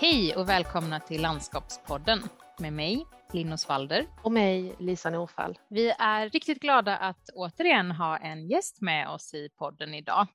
Hej och välkomna till Landskapspodden med mig, Linn Osvalder. Och mig, Lisa Norfall. Vi är riktigt glada att återigen ha en gäst med oss i podden idag.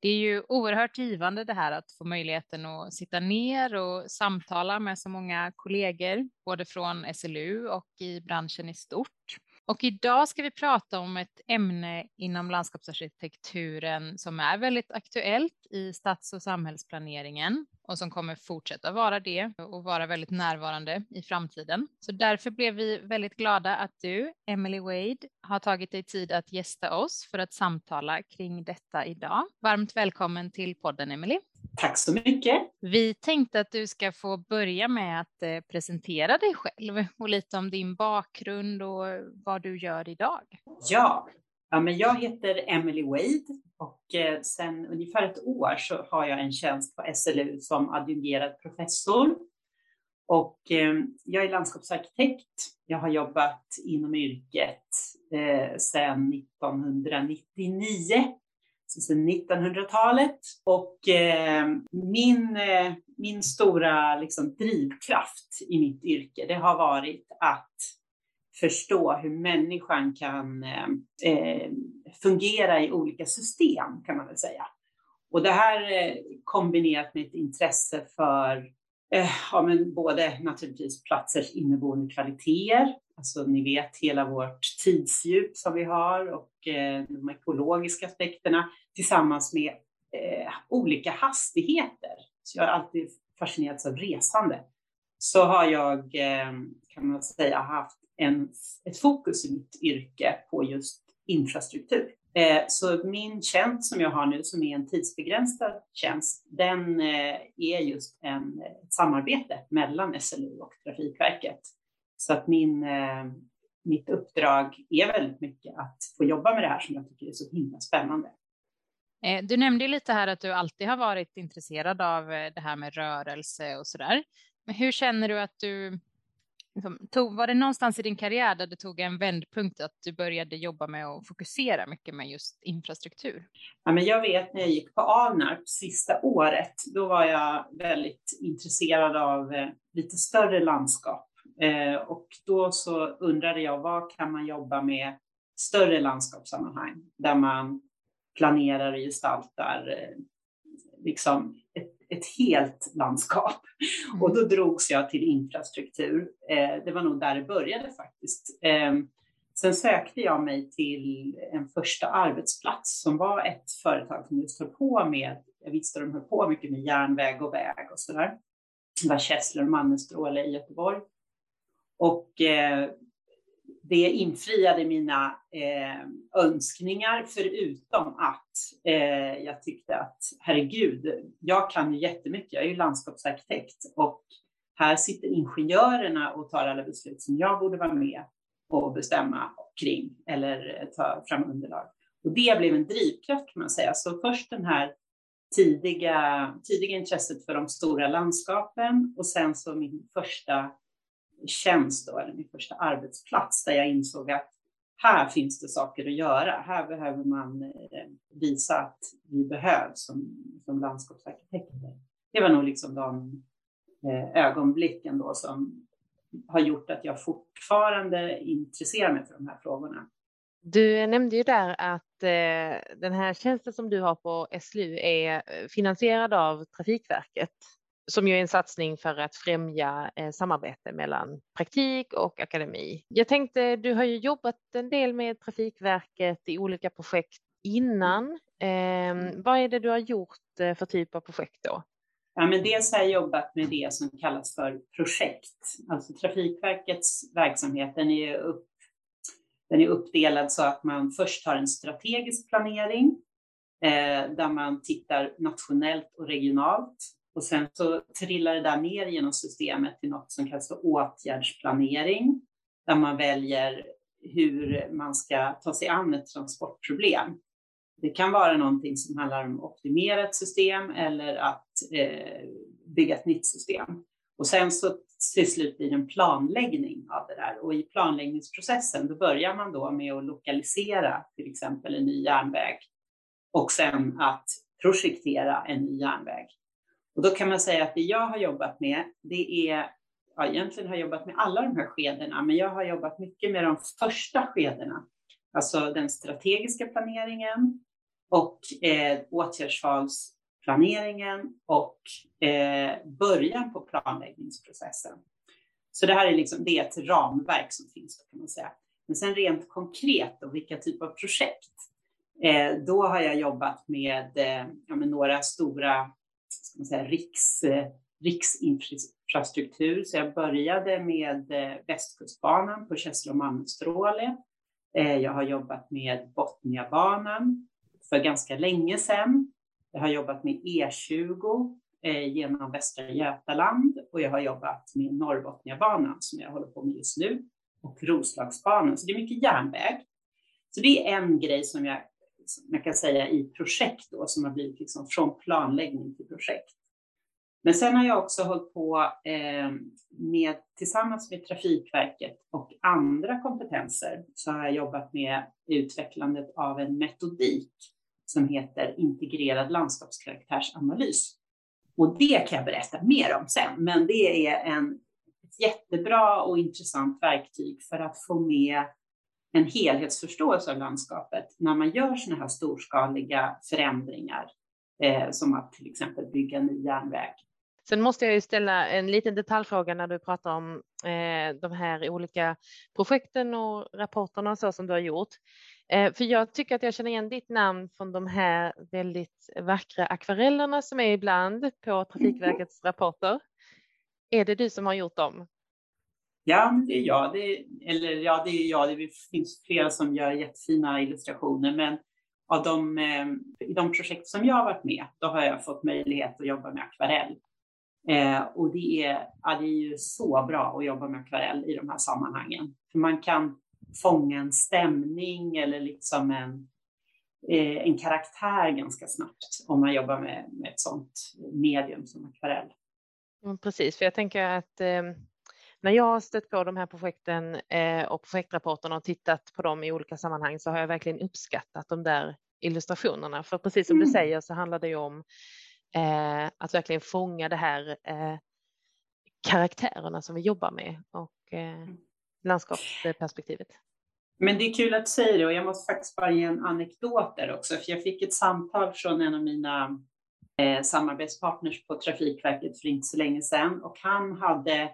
Det är ju oerhört givande det här att få möjligheten att sitta ner och samtala med så många kollegor, både från SLU och i branschen i stort. Och idag ska vi prata om ett ämne inom landskapsarkitekturen som är väldigt aktuellt i stads och samhällsplaneringen och som kommer fortsätta vara det och vara väldigt närvarande i framtiden. Så därför blev vi väldigt glada att du, Emily Wade, har tagit dig tid att gästa oss för att samtala kring detta idag. Varmt välkommen till podden, Emily. Tack så mycket. Vi tänkte att du ska få börja med att eh, presentera dig själv och lite om din bakgrund och vad du gör idag. Ja, ja men jag heter Emily Wade och eh, sedan ungefär ett år så har jag en tjänst på SLU som adjungerad professor. Och eh, jag är landskapsarkitekt. Jag har jobbat inom yrket sedan 1999 sedan 1900-talet. Och eh, min, eh, min stora liksom, drivkraft i mitt yrke, det har varit att förstå hur människan kan eh, eh fungera i olika system, kan man väl säga. Och det här eh, kombinerat med ett intresse för eh, ja, men både naturligtvis platsers inneboende kvaliteter, Alltså ni vet hela vårt tidsdjup som vi har och eh, de ekologiska aspekterna tillsammans med eh, olika hastigheter. Så jag har alltid fascinerats av resande. Så har jag, eh, kan man säga, haft en, ett fokus i mitt yrke på just infrastruktur. Eh, så min tjänst som jag har nu, som är en tidsbegränsad tjänst, den eh, är just en, ett samarbete mellan SLU och Trafikverket så att min, eh, mitt uppdrag är väldigt mycket att få jobba med det här som jag tycker är så himla spännande. Eh, du nämnde lite här att du alltid har varit intresserad av eh, det här med rörelse och så där. Men hur känner du att du liksom, tog, var det någonstans i din karriär där det tog en vändpunkt att du började jobba med att fokusera mycket med just infrastruktur? Ja, men jag vet när jag gick på Alnarp sista året, då var jag väldigt intresserad av lite större landskap och då så undrade jag, vad kan man jobba med större landskapssammanhang där man planerar och gestaltar eh, liksom ett, ett helt landskap. Mm. Och då drogs jag till infrastruktur. Eh, det var nog där det började faktiskt. Eh, sen sökte jag mig till en första arbetsplats som var ett företag som just höll på med, jag visste de höll på mycket med järnväg och väg och sådär. Det var Kessler och Mannerstråle i Göteborg. Och eh, det infriade mina eh, önskningar förutom att eh, jag tyckte att herregud, jag kan ju jättemycket. Jag är ju landskapsarkitekt och här sitter ingenjörerna och tar alla beslut som jag borde vara med och bestämma kring eller eh, ta fram underlag. Och det blev en drivkraft kan man säga. Så först den här tidiga, tidiga intresset för de stora landskapen och sen så min första tjänst då, eller min första arbetsplats där jag insåg att här finns det saker att göra. Här behöver man eh, visa att vi behövs som, som landskapsarkitekter. Det var nog liksom de eh, ögonblicken då som har gjort att jag fortfarande intresserar mig för de här frågorna. Du nämnde ju där att eh, den här tjänsten som du har på SLU är finansierad av Trafikverket som ju är en satsning för att främja eh, samarbete mellan praktik och akademi. Jag tänkte, du har ju jobbat en del med Trafikverket i olika projekt innan. Eh, vad är det du har gjort eh, för typ av projekt då? Ja, men dels har jag jobbat med det som kallas för projekt. Alltså Trafikverkets verksamhet, den är, upp, den är uppdelad så att man först har en strategisk planering eh, där man tittar nationellt och regionalt och sen så trillar det där ner genom systemet till något som kallas för åtgärdsplanering, där man väljer hur man ska ta sig an ett transportproblem. Det kan vara någonting som handlar om att optimera ett system eller att eh, bygga ett nytt system. Och sen så till slut blir det en planläggning av det där. Och i planläggningsprocessen då börjar man då med att lokalisera till exempel en ny järnväg och sen att projektera en ny järnväg. Och då kan man säga att det jag har jobbat med, det är, ja, egentligen har jag jobbat med alla de här skedena, men jag har jobbat mycket med de första skedena, alltså den strategiska planeringen och eh, åtgärdsvalsplaneringen och eh, början på planläggningsprocessen. Så det här är liksom, det är ett ramverk som finns, då, kan man säga. Men sen rent konkret, och vilka typer av projekt? Eh, då har jag jobbat med, eh, ja, med några stora ska man säga, riks, eh, riksinfrastruktur. Så jag började med eh, Västkustbanan på Kässel-Malmö-Stråle. Eh, jag har jobbat med Botniabanan för ganska länge sedan. Jag har jobbat med E20 genom Västra Götaland och jag har jobbat med Norrbotniabanan som jag håller på med just nu och Roslagsbanan. Så det är mycket järnväg. Så det är en grej som jag man kan säga i projekt då, som har blivit liksom från planläggning till projekt. Men sen har jag också hållit på eh, med, tillsammans med Trafikverket och andra kompetenser, så har jag jobbat med utvecklandet av en metodik som heter integrerad landskapskaraktärsanalys. Och det kan jag berätta mer om sen, men det är en ett jättebra och intressant verktyg för att få med en helhetsförståelse av landskapet när man gör sådana här storskaliga förändringar, eh, som att till exempel bygga ny järnväg. Sen måste jag ju ställa en liten detaljfråga när du pratar om eh, de här olika projekten och rapporterna och så som du har gjort. Eh, för jag tycker att jag känner igen ditt namn från de här väldigt vackra akvarellerna som är ibland på Trafikverkets rapporter. Är det du som har gjort dem? Ja, det är jag. Det, eller ja, det är jag. Det finns flera som gör jättefina illustrationer, men av de, eh, i de projekt som jag har varit med, då har jag fått möjlighet att jobba med akvarell. Eh, och det är, ja, det är ju så bra att jobba med akvarell i de här sammanhangen. För man kan fånga en stämning eller liksom en, eh, en karaktär ganska snabbt om man jobbar med, med ett sådant medium som akvarell. Precis, för jag tänker att eh, när jag har stött på de här projekten eh, och projektrapporterna och tittat på dem i olika sammanhang så har jag verkligen uppskattat de där illustrationerna. För precis som mm. du säger så handlar det ju om eh, att verkligen fånga det här eh, karaktärerna som vi jobbar med och eh, mm. landskapsperspektivet. Men det är kul att du säger det och jag måste faktiskt bara ge en anekdot där också, för jag fick ett samtal från en av mina eh, samarbetspartners på Trafikverket för inte så länge sedan och han hade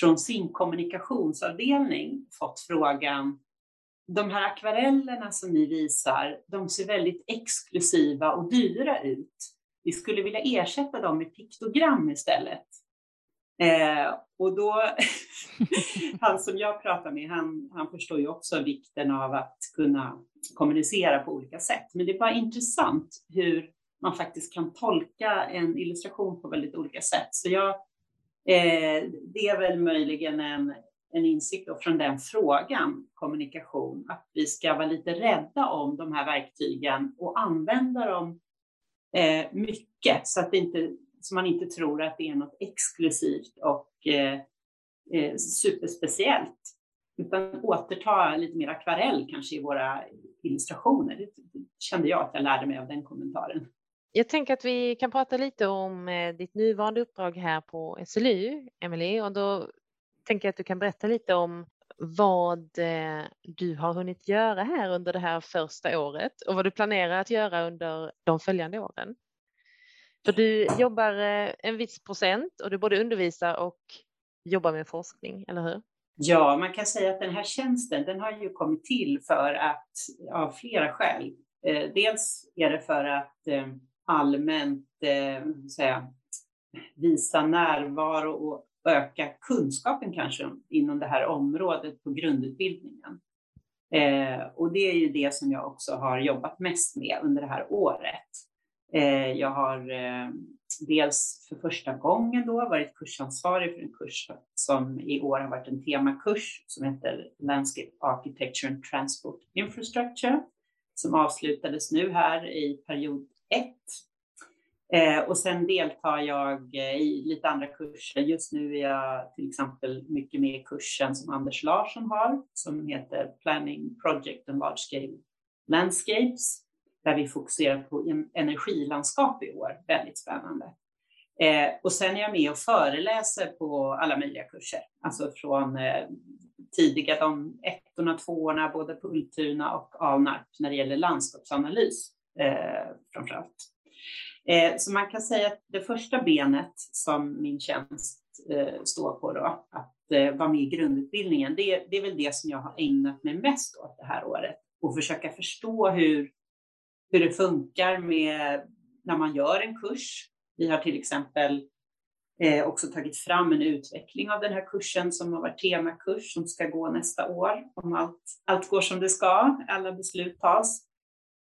från sin kommunikationsavdelning fått frågan de här akvarellerna som ni visar, de ser väldigt exklusiva och dyra ut. Vi skulle vilja ersätta dem med piktogram istället. Eh, och då, han som jag pratar med, han, han förstår ju också vikten av att kunna kommunicera på olika sätt. Men det är bara intressant hur man faktiskt kan tolka en illustration på väldigt olika sätt. Så jag Eh, det är väl möjligen en, en insikt från den frågan, kommunikation, att vi ska vara lite rädda om de här verktygen och använda dem eh, mycket så att inte, så man inte tror att det är något exklusivt och eh, eh, superspeciellt, utan återta lite mer akvarell kanske i våra illustrationer. Det kände jag att jag lärde mig av den kommentaren. Jag tänker att vi kan prata lite om eh, ditt nuvarande uppdrag här på SLU, Emelie, och då tänker jag att du kan berätta lite om vad eh, du har hunnit göra här under det här första året och vad du planerar att göra under de följande åren. För du jobbar eh, en viss procent och du både undervisar och jobbar med forskning, eller hur? Ja, man kan säga att den här tjänsten, den har ju kommit till för att av flera skäl. Dels är det för att allmänt eh, säga, visa närvaro och öka kunskapen kanske inom det här området på grundutbildningen. Eh, och det är ju det som jag också har jobbat mest med under det här året. Eh, jag har eh, dels för första gången då varit kursansvarig för en kurs som i år har varit en temakurs som heter Landscape Architecture and Transport Infrastructure som avslutades nu här i period 1. Eh, och sen deltar jag eh, i lite andra kurser. Just nu är jag till exempel mycket med i kursen som Anders Larsson har som heter Planning Project and Large Scale Landscapes där vi fokuserar på energilandskap i år. Väldigt spännande. Eh, och sen är jag med och föreläser på alla möjliga kurser, alltså från eh, tidiga de ettorna, tvåorna, både på Ultuna och Alnarp när det gäller landskapsanalys eh, framför allt. Eh, så man kan säga att det första benet som min tjänst eh, står på då, att eh, vara med i grundutbildningen, det, det är väl det som jag har ägnat mig mest åt det här året och försöka förstå hur, hur det funkar med när man gör en kurs. Vi har till exempel eh, också tagit fram en utveckling av den här kursen som har varit temakurs som ska gå nästa år. Om allt, allt går som det ska, alla beslut tas,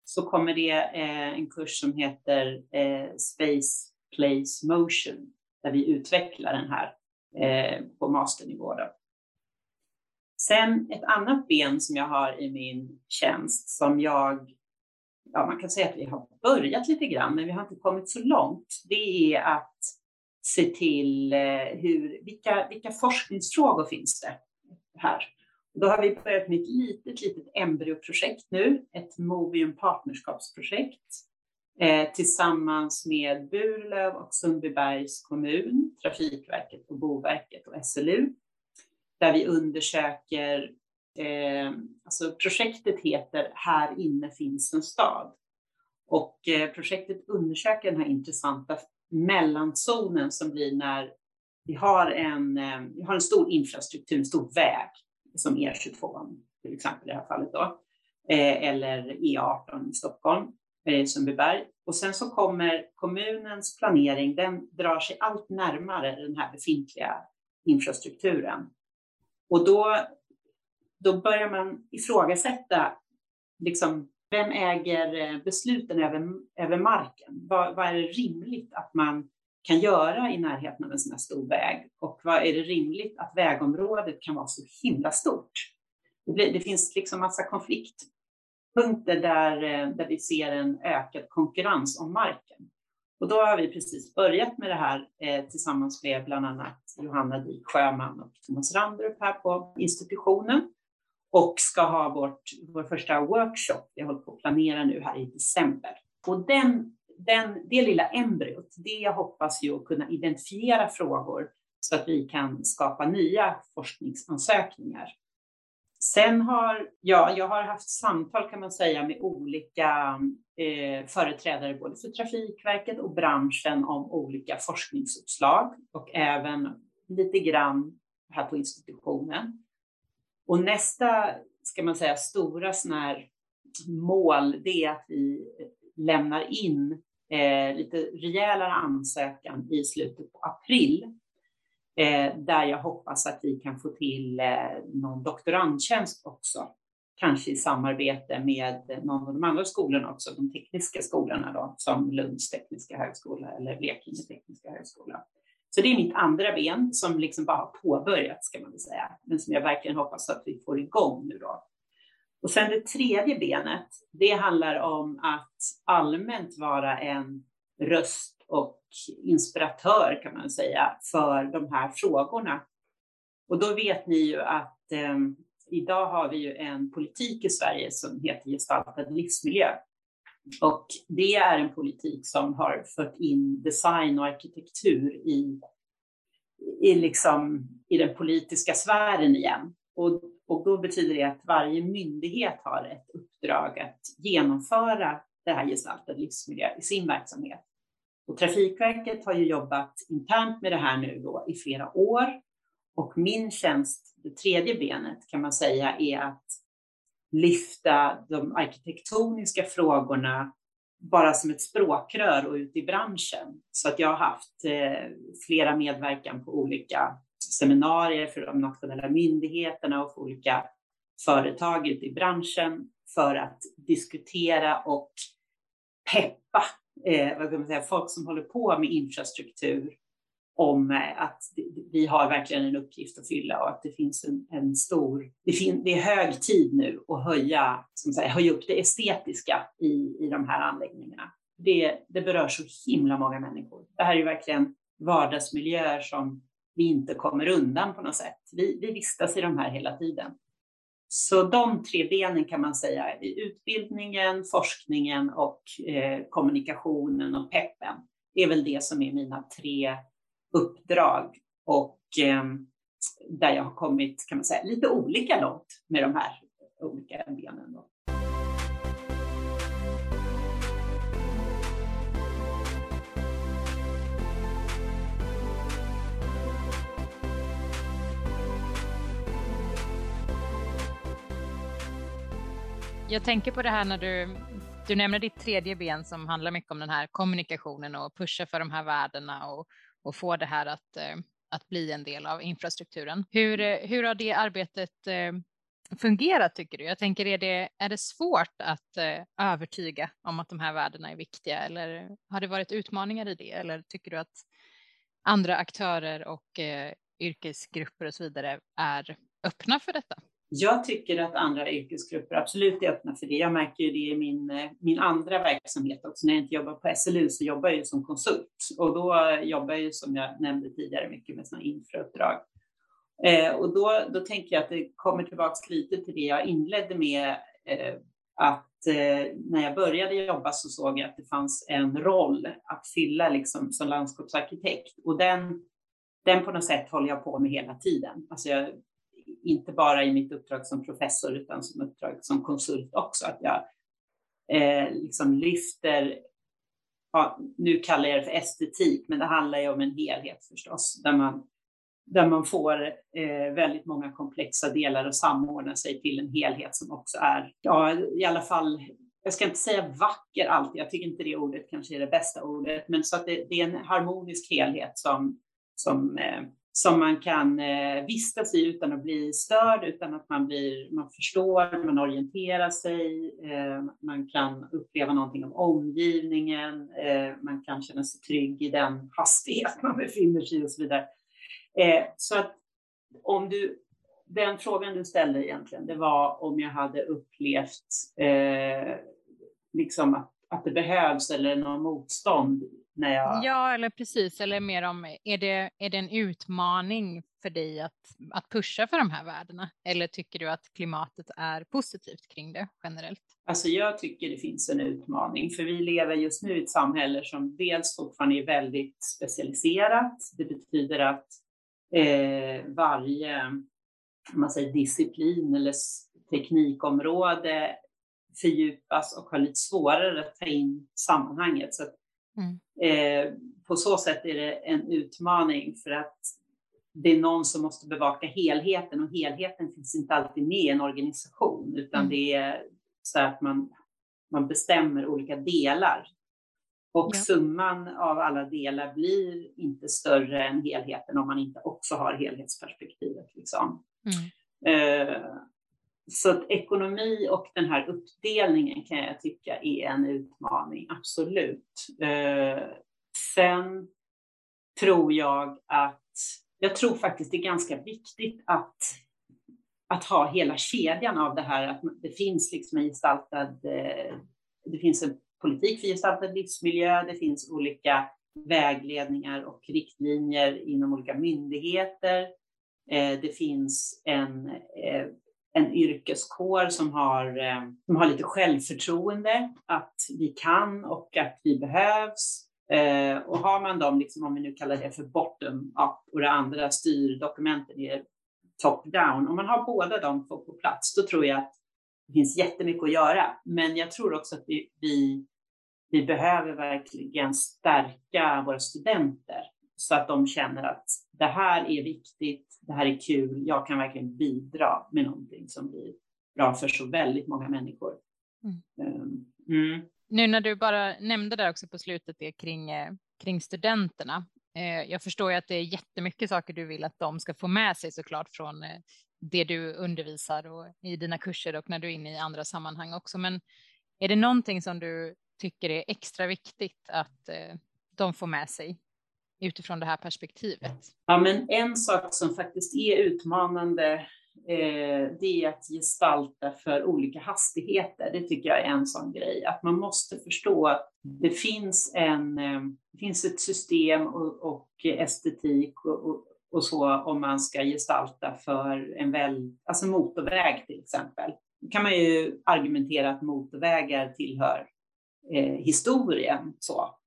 så kommer det eh, en kurs som heter eh, Space Place Motion där vi utvecklar den här eh, på masternivå. Då. Sen ett annat ben som jag har i min tjänst som jag, ja man kan säga att vi har börjat lite grann, men vi har inte kommit så långt. Det är att se till eh, hur, vilka, vilka forskningsfrågor finns det här? Då har vi börjat med ett litet, litet embryoprojekt nu, ett Movium partnerskapsprojekt eh, tillsammans med Burlöv och Sundbybergs kommun, Trafikverket och Boverket och SLU, där vi undersöker, eh, alltså projektet heter Här inne finns en stad. Och eh, projektet undersöker den här intressanta mellanzonen som blir när vi har en, eh, vi har en stor infrastruktur, en stor väg som E22 till exempel i det här fallet då, eh, eller E18 i Stockholm, i Sundbyberg. Och sen så kommer kommunens planering, den drar sig allt närmare den här befintliga infrastrukturen. Och då, då börjar man ifrågasätta, liksom, vem äger eh, besluten över, över marken? Vad, vad är det rimligt att man kan göra i närheten av en sån här stor väg och vad är det rimligt att vägområdet kan vara så himla stort? Det, blir, det finns liksom massa konfliktpunkter där, eh, där vi ser en ökad konkurrens om marken. Och då har vi precis börjat med det här eh, tillsammans med bland annat Johanna Dik Sjöman och Thomas Randrup här på institutionen och ska ha vårt, vår första workshop. Vi håller på att planera nu här i december. Och den den, det lilla embryot, det hoppas ju att kunna identifiera frågor så att vi kan skapa nya forskningsansökningar. Sen har ja, jag har haft samtal kan man säga med olika eh, företrädare både för Trafikverket och branschen om olika forskningsuppslag och även lite grann här på institutionen. Och nästa, ska man säga, stora sån här mål, det är att vi lämnar in eh, lite rejälare ansökan i slutet på april eh, där jag hoppas att vi kan få till eh, någon doktorandtjänst också. Kanske i samarbete med någon av de andra skolorna också, de tekniska skolorna då, som Lunds tekniska högskola eller Blekinge tekniska högskola. Så det är mitt andra ben som liksom bara har påbörjats kan man väl säga, men som jag verkligen hoppas att vi får igång nu då och sen det tredje benet, det handlar om att allmänt vara en röst och inspiratör kan man säga för de här frågorna. Och då vet ni ju att eh, idag har vi ju en politik i Sverige som heter gestaltad livsmiljö. Och det är en politik som har fört in design och arkitektur i, i, liksom, i den politiska sfären igen. Och och då betyder det att varje myndighet har ett uppdrag att genomföra det här gestaltad livsmiljö i sin verksamhet. Och Trafikverket har ju jobbat internt med det här nu då i flera år. Och min tjänst, det tredje benet kan man säga, är att lyfta de arkitektoniska frågorna bara som ett språkrör och ut i branschen. Så att jag har haft eh, flera medverkan på olika seminarier för de nationella myndigheterna och för olika företag ute i branschen för att diskutera och peppa eh, vad kan man säga, folk som håller på med infrastruktur om eh, att vi har verkligen en uppgift att fylla och att det finns en, en stor, det, fin, det, är hög tid nu att höja, som säga, höja upp det estetiska i, i de här anläggningarna. Det, det berör så himla många människor. Det här är ju verkligen vardagsmiljöer som vi inte kommer undan på något sätt. Vi, vi vistas i de här hela tiden. Så de tre benen kan man säga, utbildningen, forskningen och eh, kommunikationen och peppen. det är väl det som är mina tre uppdrag och eh, där jag har kommit kan man säga lite olika långt med de här olika benen. Då. Jag tänker på det här när du, du nämner ditt tredje ben som handlar mycket om den här kommunikationen och pusha för de här värdena och, och få det här att, eh, att bli en del av infrastrukturen. Hur, eh, hur har det arbetet eh, fungerat tycker du? Jag tänker, är det, är det svårt att övertyga om att de här värdena är viktiga eller har det varit utmaningar i det? Eller tycker du att andra aktörer och yrkesgrupper och så vidare är öppna för detta? Jag tycker att andra yrkesgrupper absolut är öppna för det. Jag märker ju det i min, eh, min andra verksamhet också. När jag inte jobbar på SLU så jobbar jag ju som konsult och då jobbar jag ju som jag nämnde tidigare mycket med sådana infrauppdrag. Eh, och då, då tänker jag att det kommer tillbaks lite till det jag inledde med eh, att eh, när jag började jobba så såg jag att det fanns en roll att fylla liksom som landskapsarkitekt och den, den på något sätt håller jag på med hela tiden. Alltså jag inte bara i mitt uppdrag som professor utan som uppdrag som konsult också. Att jag eh, liksom lyfter, ja, nu kallar jag det för estetik, men det handlar ju om en helhet förstås, där man, där man får eh, väldigt många komplexa delar och samordna sig till en helhet som också är, ja, i alla fall jag ska inte säga vacker alltid, jag tycker inte det ordet kanske är det bästa ordet, men så att det, det är en harmonisk helhet som, som eh, som man kan eh, vistas i utan att bli störd, utan att man, blir, man förstår, man orienterar sig, eh, man kan uppleva någonting om omgivningen, eh, man kan känna sig trygg i den hastighet man befinner sig i och så vidare. Eh, så att om du, den frågan du ställde egentligen, det var om jag hade upplevt eh, liksom att, att det behövs eller någon motstånd när jag... Ja, eller precis, eller mer om, är det, är det en utmaning för dig att, att pusha för de här värdena? Eller tycker du att klimatet är positivt kring det generellt? Alltså jag tycker det finns en utmaning, för vi lever just nu i ett samhälle som dels fortfarande är väldigt specialiserat. Det betyder att eh, varje man säger, disciplin eller teknikområde fördjupas och har lite svårare att ta in sammanhanget. Så Mm. Eh, på så sätt är det en utmaning för att det är någon som måste bevaka helheten och helheten finns inte alltid med i en organisation utan mm. det är så att man, man bestämmer olika delar. Och ja. summan av alla delar blir inte större än helheten om man inte också har helhetsperspektivet. Liksom. Mm. Eh, så att ekonomi och den här uppdelningen kan jag tycka är en utmaning, absolut. Eh, sen tror jag att, jag tror faktiskt det är ganska viktigt att, att ha hela kedjan av det här, att det finns liksom en gestaltad, eh, det finns en politik för gestaltad livsmiljö, det finns olika vägledningar och riktlinjer inom olika myndigheter. Eh, det finns en eh, en yrkeskår som har, eh, som har lite självförtroende, att vi kan och att vi behövs. Eh, och har man dem, liksom, om vi nu kallar det för bottom-up och det andra styrdokumenten är top-down, om man har båda de två på plats, då tror jag att det finns jättemycket att göra. Men jag tror också att vi, vi, vi behöver verkligen stärka våra studenter så att de känner att det här är viktigt, det här är kul, jag kan verkligen bidra med någonting som blir bra för så väldigt många människor. Mm. Ehm, mm. Nu när du bara nämnde där också på slutet det kring, eh, kring studenterna. Eh, jag förstår ju att det är jättemycket saker du vill att de ska få med sig såklart från eh, det du undervisar och i dina kurser och när du är inne i andra sammanhang också. Men är det någonting som du tycker är extra viktigt att de får med sig utifrån det här perspektivet? Ja, men en sak som faktiskt är utmanande eh, det är att gestalta för olika hastigheter. Det tycker jag är en sån grej, att man måste förstå att det finns, en, eh, det finns ett system och, och estetik och, och, och, så om man ska gestalta för en väl, alltså motorväg till exempel. Då kan man ju argumentera att motorvägar tillhör eh, historien så.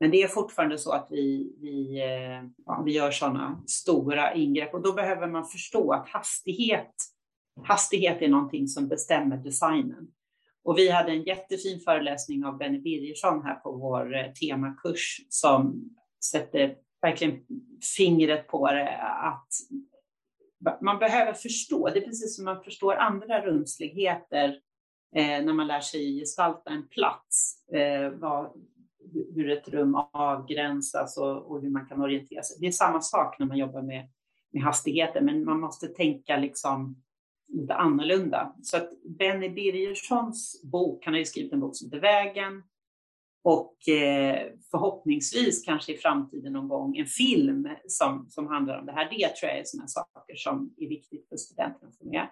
Men det är fortfarande så att vi, vi, eh, ja, vi gör sådana stora ingrepp och då behöver man förstå att hastighet, hastighet är någonting som bestämmer designen. Och vi hade en jättefin föreläsning av Benny Birgersson här på vår eh, temakurs som sätter verkligen fingret på det att man behöver förstå. Det är precis som man förstår andra rumsligheter eh, när man lär sig gestalta en plats. Eh, vad, hur ett rum avgränsas och, och, hur man kan orientera sig. Det är samma sak när man jobbar med, med hastigheter, men man måste tänka liksom lite annorlunda. Så att Benny Birgerssons bok, han har ju skrivit en bok som heter Vägen och eh, förhoppningsvis kanske i framtiden någon gång en film som, som handlar om det här. Det tror jag är sådana saker som är viktigt för studenterna att få med.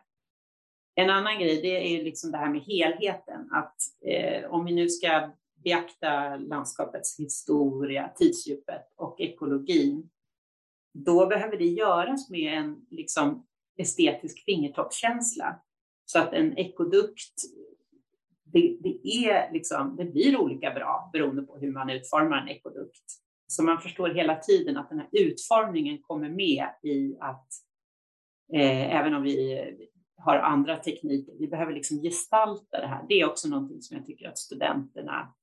En annan grej, det är liksom det här med helheten, att eh, om vi nu ska beakta landskapets historia, tidsdjupet och ekologin, då behöver det göras med en liksom, estetisk fingertoppskänsla. Så att en ekodukt, det, det, är liksom, det blir olika bra beroende på hur man utformar en ekodukt. Så man förstår hela tiden att den här utformningen kommer med i att eh, även om vi har andra tekniker, vi behöver liksom gestalta det här. Det är också någonting som jag tycker att studenterna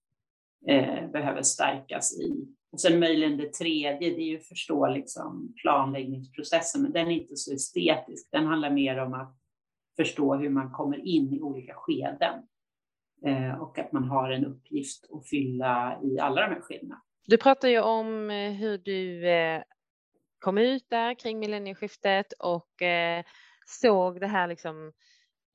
eh, behöver stärkas i. Och sen möjligen det tredje, det är ju att förstå liksom planläggningsprocessen, men den är inte så estetisk. Den handlar mer om att förstå hur man kommer in i olika skeden eh, och att man har en uppgift att fylla i alla de här skedena. Du pratar ju om eh, hur du eh, kom ut där kring millennieskiftet och eh, såg det här liksom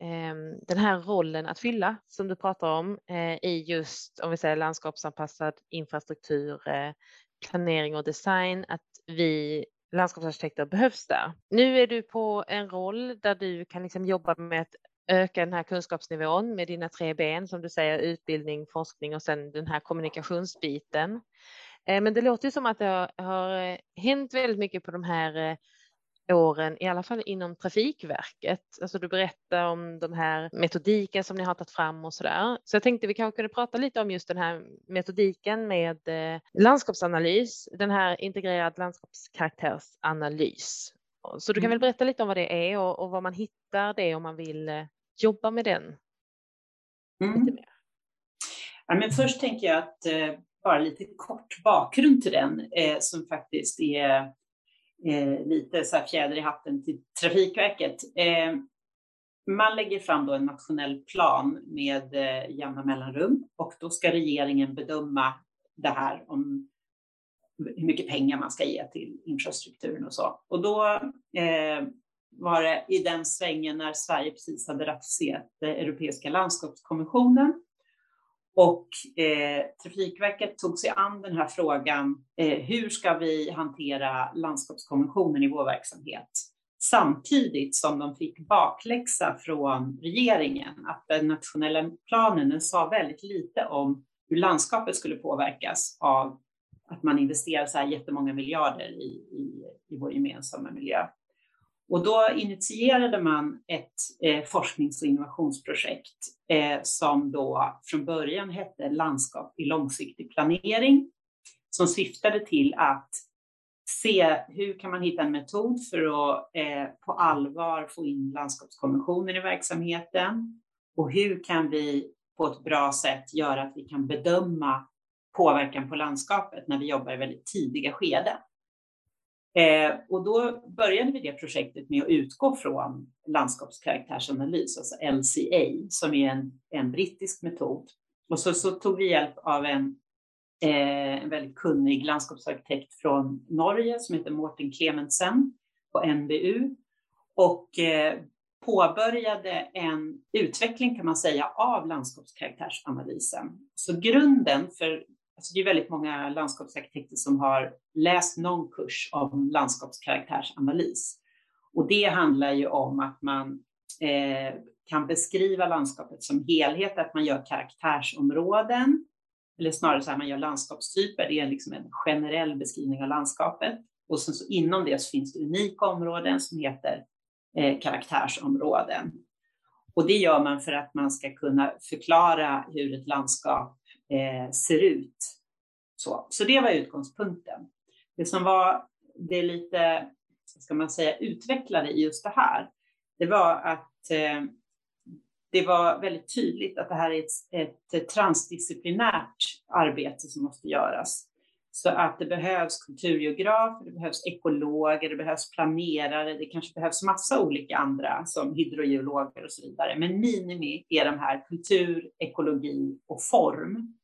Ehm, den här rollen att fylla som du pratar om eh, i just om vi säger landskapsanpassad infrastruktur, eh, planering och design, att vi landskapsarkitekter behövs där. Nu är du på en roll där du kan liksom jobba med att öka den här kunskapsnivån med dina tre ben som du säger utbildning, forskning och sen den här kommunikationsbiten. Eh, men det låter ju som att det har hänt väldigt mycket på de här åren, i alla fall inom Trafikverket. Alltså du berättar om de här metodiken som ni har tagit fram och så där. Så jag tänkte vi kanske kunde prata lite om just den här metodiken med eh, landskapsanalys, den här integrerad landskapskaraktärsanalys. Så du kan väl mm. berätta lite om vad det är och, och var man hittar det om man vill eh, jobba med den. Mm. Lite mer. Ja, men först tänker jag att eh, bara lite kort bakgrund till den eh, som faktiskt är eh, lite så här fjäder i hatten till Trafikverket. Eh, man lägger fram då en nationell plan med eh, jämna mellanrum och då ska regeringen bedöma det här om hur mycket pengar man ska ge till infrastrukturen och så. Och då eh, var det i den svängen när Sverige precis hade ratificerat den Europeiska landskapskonventionen och eh, Trafikverket tog sig an den här frågan. Eh, hur ska vi hantera landskapskonventionen i vår verksamhet? Samtidigt som de fick bakläxa från regeringen att den nationella planen den sa väldigt lite om hur landskapet skulle påverkas av att man investerar så här jättemånga miljarder i, i, i vår gemensamma miljö. Och då initierade man ett eh, forsknings och innovationsprojekt eh, som då från början hette Landskap i långsiktig planering, som syftade till att se hur kan man hitta en metod för att eh, på allvar få in landskapskonventionen i verksamheten och hur kan vi på ett bra sätt göra att vi kan bedöma påverkan på landskapet när vi jobbar i väldigt tidiga skeden. Eh, och då började vi det projektet med att utgå från landskapskaraktärsanalys, alltså LCA, som är en, en brittisk metod. Och så, så tog vi hjälp av en, eh, en väldigt kunnig landskapsarkitekt från Norge som heter Morten Clementsen på NBU och eh, påbörjade en utveckling kan man säga av landskapskaraktärsanalysen. Så grunden för Alltså det är väldigt många landskapsarkitekter som har läst någon kurs om landskapskaraktärsanalys. Och det handlar ju om att man eh, kan beskriva landskapet som helhet, att man gör karaktärsområden, eller snarare så här, man gör landskapstyper. Det är liksom en generell beskrivning av landskapet. Och sen så inom det så finns det unika områden som heter eh, karaktärsområden. Och det gör man för att man ska kunna förklara hur ett landskap eh, ser ut Så, så det var utgångspunkten. Det som var det lite, ska man säga, utvecklade i just det här, det var att eh, det var väldigt tydligt att det här är ett, ett transdisciplinärt arbete som måste göras. Så att det behövs kulturgeografer, det behövs ekologer, det behövs planerare, det kanske behövs massa olika andra som hydrogeologer och så vidare. Men minimi är de här kultur, ekologi och form.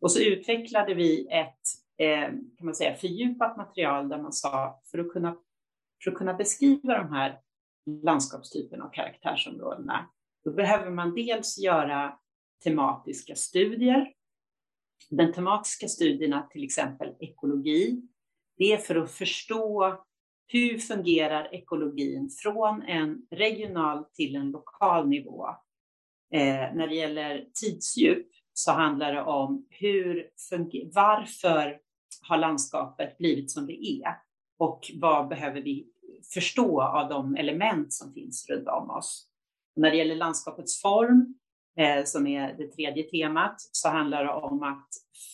Och så utvecklade vi ett eh, kan man säga, fördjupat material där man sa för att kunna, för att kunna beskriva de här landskapstyperna och karaktärsområdena, då behöver man dels göra tematiska studier den tematiska studierna, till exempel ekologi, det är för att förstå hur fungerar ekologin från en regional till en lokal nivå. Eh, när det gäller tidsdjup så handlar det om hur varför har landskapet blivit som det är och vad behöver vi förstå av de element som finns runt om oss. När det gäller landskapets form eh, som är det tredje temat, så handlar det om att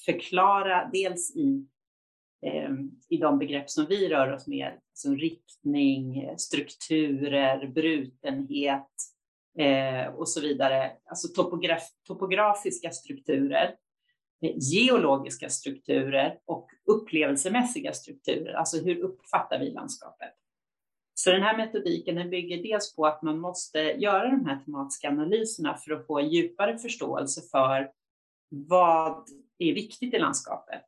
förklara dels i, eh, i de begrepp som vi rör oss med, som riktning, strukturer, brutenhet eh, och så vidare, alltså topograf, topografiska strukturer, eh, geologiska strukturer och upplevelsemässiga strukturer, alltså hur uppfattar vi landskapet? Så den här metodiken den bygger dels på att man måste göra de här tematiska analyserna för att få en djupare förståelse för vad är viktigt i landskapet.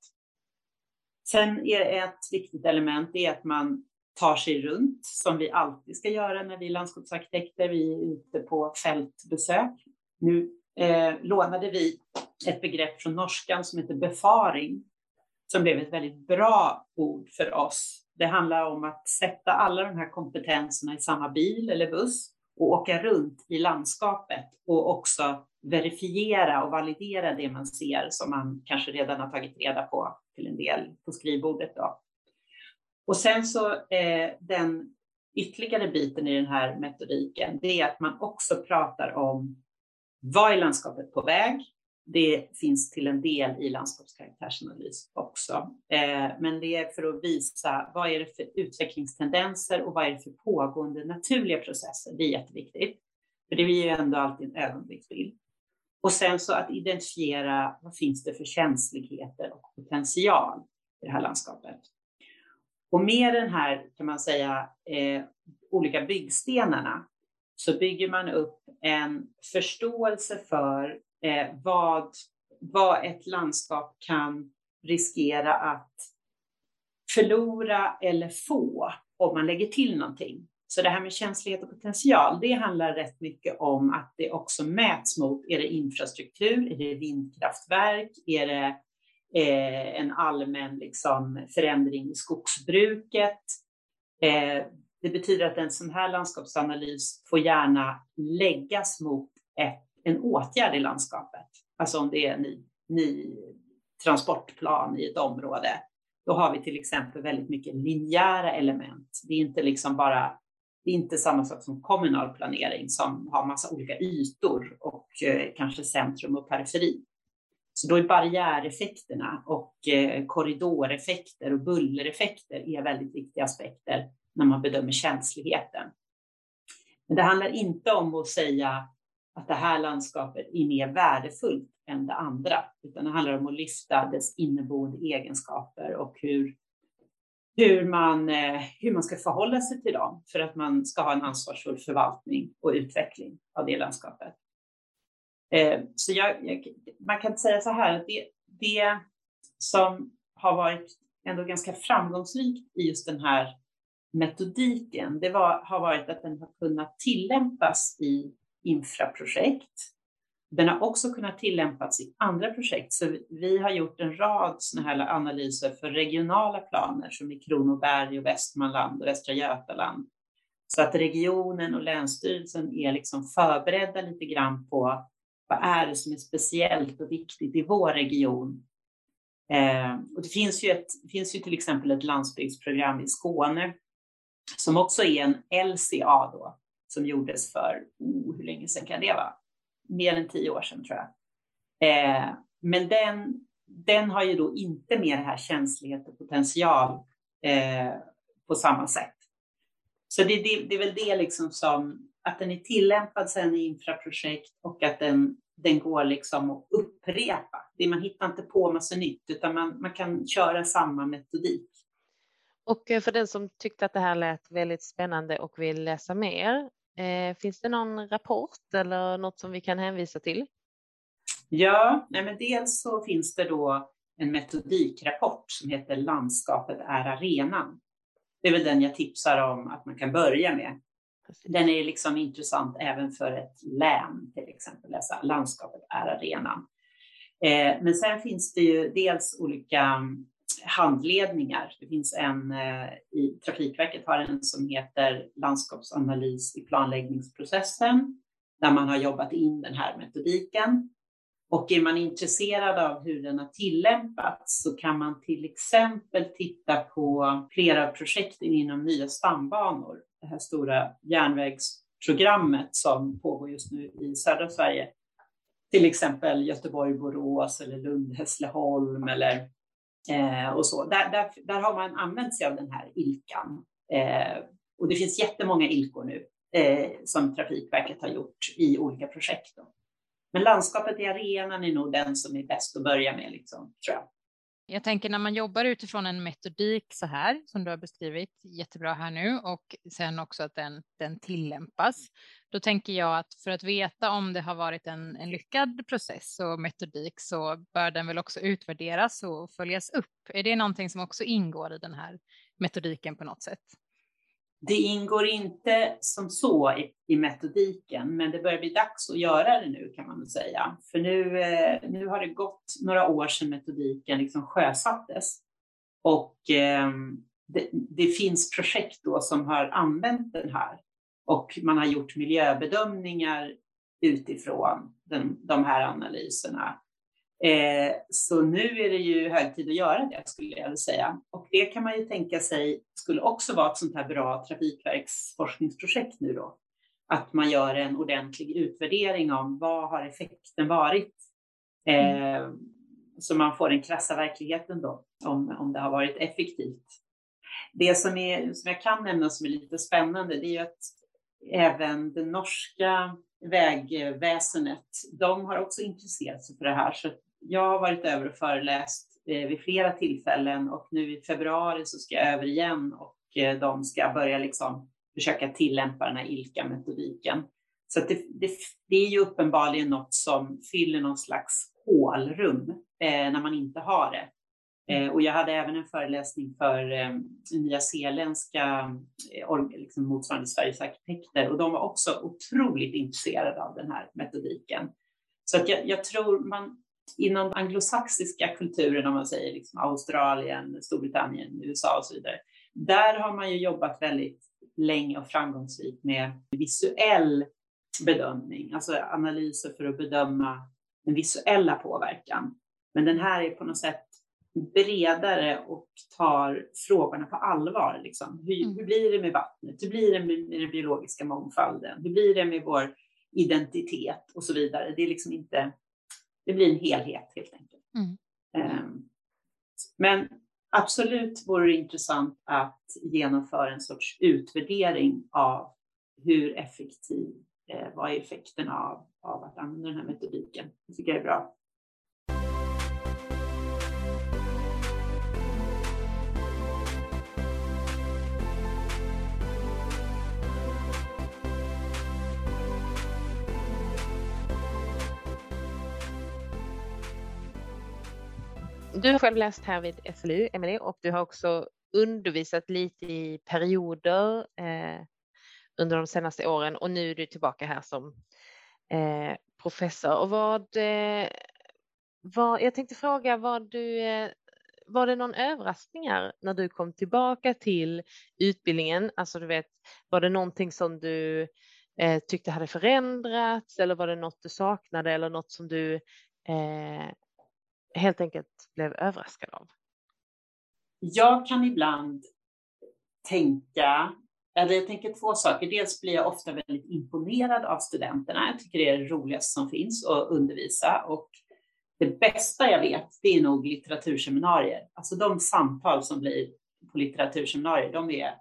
Sen är ett viktigt element är att man tar sig runt som vi alltid ska göra när vi är landskapsarkitekter. Vi är ute på fältbesök. Nu eh, lånade vi ett begrepp från norskan som heter befaring som blev ett väldigt bra ord för oss det handlar om att sätta alla de här kompetenserna i samma bil eller buss och åka runt i landskapet och också verifiera och validera det man ser som man kanske redan har tagit reda på till en del på skrivbordet. Då. Och sen så eh, den ytterligare biten i den här metodiken, det är att man också pratar om vad är landskapet på väg? Det finns till en del i landskapskaraktärsanalys också. Eh, men det är för att visa vad är det för utvecklingstendenser och vad är det för pågående naturliga processer. Det är jätteviktigt. För det blir ju ändå alltid en ögonblicksbild. Och sen så att identifiera vad finns det för känsligheter och potential i det här landskapet. Och med den här, kan man säga, eh, olika byggstenarna så bygger man upp en förståelse för eh, vad, vad ett landskap kan riskera att förlora eller få om man lägger till någonting. Så det här med känslighet och potential, det handlar rätt mycket om att det också mäts mot, är det infrastruktur, är det vindkraftverk, är det eh, en allmän liksom, förändring i skogsbruket? Eh, det betyder att en sån här landskapsanalys får gärna läggas mot ett en åtgärd i landskapet. Alltså om det är en ny, ny transportplan i ett område. Då har vi till exempel väldigt mycket linjära element. Det är inte liksom bara det är inte samma sak som kommunal planering som har massa olika ytor och eh, kanske centrum och periferi. Så då är barriäreffekterna och eh, korridoreffekter och bullereffekter är väldigt viktiga aspekter när man bedömer känsligheten. Men det handlar inte om att säga att det här landskapet är mer värdefullt än det andra, utan det handlar om att lyfta dess inneboende egenskaper och hur, hur, man, eh, hur man ska förhålla sig till dem för att man ska ha en ansvarsfull förvaltning och utveckling av det landskapet. Eh, så jag, jag, man kan säga så här, det, det som har varit ändå ganska framgångsrikt i just den här metodiken, det var, har varit att den har kunnat tillämpas i infraprojekt. Den har också kunnat tillämpas i andra projekt, så vi har gjort en rad sådana här analyser för regionala planer som i Kronoberg och Västmanland och Västra Götaland. Så att regionen och länsstyrelsen är liksom förberedda lite grann på vad är det som är speciellt och viktigt i vår region. Eh, och det finns ju, ett, det finns ju till exempel ett landsbygdsprogram i Skåne som också är en LCA då, som gjordes för, oh, hur länge sedan kan det vara? Mer än tio år sedan tror jag. Eh, men den, den har ju då inte med det här känslighet och potential eh, på samma sätt. Så det, det, det, är väl det liksom som att den är tillämpad sen i infraprojekt och att den, den går liksom att upprepa. Det, man hittar inte på massa nytt utan man, man kan köra samma metodik. Och eh, för den som tyckte att det här lät väldigt spännande och vill läsa mer, eh, finns det någon rapport eller något som vi kan hänvisa till? Ja, nej men dels så finns det då en metodikrapport som heter Landskapet är arenan. Det är väl den jag tipsar om att man kan börja med. Den är liksom intressant även för ett län till exempel, läsa Landskapet är arenan. Eh, men sen finns det ju dels olika handledningar. Det finns en eh, i Trafikverket har en som heter landskapsanalys i planläggningsprocessen där man har jobbat in den här metodiken. Och är man intresserad av hur den har tillämpats så kan man till exempel titta på flera av projekten inom nya stambanor, det här stora järnvägsprogrammet som pågår just nu i södra Sverige. Till exempel Göteborg-Borås eller Lund-Hässleholm eller Eh, och så. Där, där, där har man använt sig av den här ilkan. Eh, och det finns jättemånga ilkor nu eh, som Trafikverket har gjort i olika projekt. Då. Men landskapet i arenan är nog den som är bäst att börja med, liksom, tror jag. Jag tänker när man jobbar utifrån en metodik så här som du har beskrivit jättebra här nu och sen också att den, den tillämpas. Då tänker jag att för att veta om det har varit en, en lyckad process och metodik så bör den väl också utvärderas och följas upp. Är det någonting som också ingår i den här metodiken på något sätt? Det ingår inte som så i, i, metodiken, men det börjar bli dags att göra det nu kan man väl säga. För nu, eh, nu har det gått några år sedan metodiken liksom sjösattes. Och eh, det, det, finns projekt då som har använt den här och man har gjort miljöbedömningar utifrån den, de här analyserna. Eh, så nu är det ju hög tid att göra det skulle jag vilja säga. Och det kan man ju tänka sig skulle också vara ett sånt här bra trafikverksforskningsprojekt nu då. Att man gör en ordentlig utvärdering om vad har effekten varit? Eh, så man får den krassa verkligheten då, om, om det har varit effektivt. Det som, är, som jag kan nämna som är lite spännande, det är ju att även det norska vägväsendet, de har också intresserat sig för det här. Så jag har varit över och föreläst eh, vid flera tillfällen och nu i februari så ska jag över igen och eh, de ska börja liksom försöka tillämpa den här ILKA-metodiken. Så det, det, det, är ju uppenbarligen något som fyller någon slags hålrum eh, när man inte har det. Eh, och jag hade även en föreläsning för eh, nya zeeländska eh, liksom motsvarande Sveriges arkitekter och de var också otroligt intresserade av den här metodiken. Så att jag, jag tror man inom anglosaxiska kulturen, om man säger liksom Australien, Storbritannien, USA och så vidare, där har man ju jobbat väldigt länge och framgångsrikt med visuell bedömning, alltså analyser för att bedöma den visuella påverkan. Men den här är på något sätt bredare och tar frågorna på allvar. Liksom. Hur, mm. hur, blir det med vattnet? Hur blir det med, med den biologiska mångfalden? Hur blir det med vår identitet och så vidare? Det är liksom inte, det blir en helhet helt enkelt. Mm. Um, men absolut vore det intressant att genomföra en sorts utvärdering av hur effektiv, eh, vad är effekten av, av att använda den här metodiken? Det tycker jag är bra. Du har själv läst här vid SLU, Emelie, och du har också undervisat lite i perioder eh, under de senaste åren och nu är du tillbaka här som eh, professor. Och vad, eh, vad, jag tänkte fråga, vad du, eh, var det någon överraskningar när du kom tillbaka till utbildningen? Alltså du vet, var det någonting som du eh, tyckte hade förändrats eller var det något du saknade eller något som du eh, helt enkelt blev överraskad av? Jag kan ibland tänka, eller jag tänker två saker. Dels blir jag ofta väldigt imponerad av studenterna. Jag tycker det är det roligaste som finns att undervisa och det bästa jag vet, det är nog litteraturseminarier. Alltså de samtal som blir på litteraturseminarier, de är,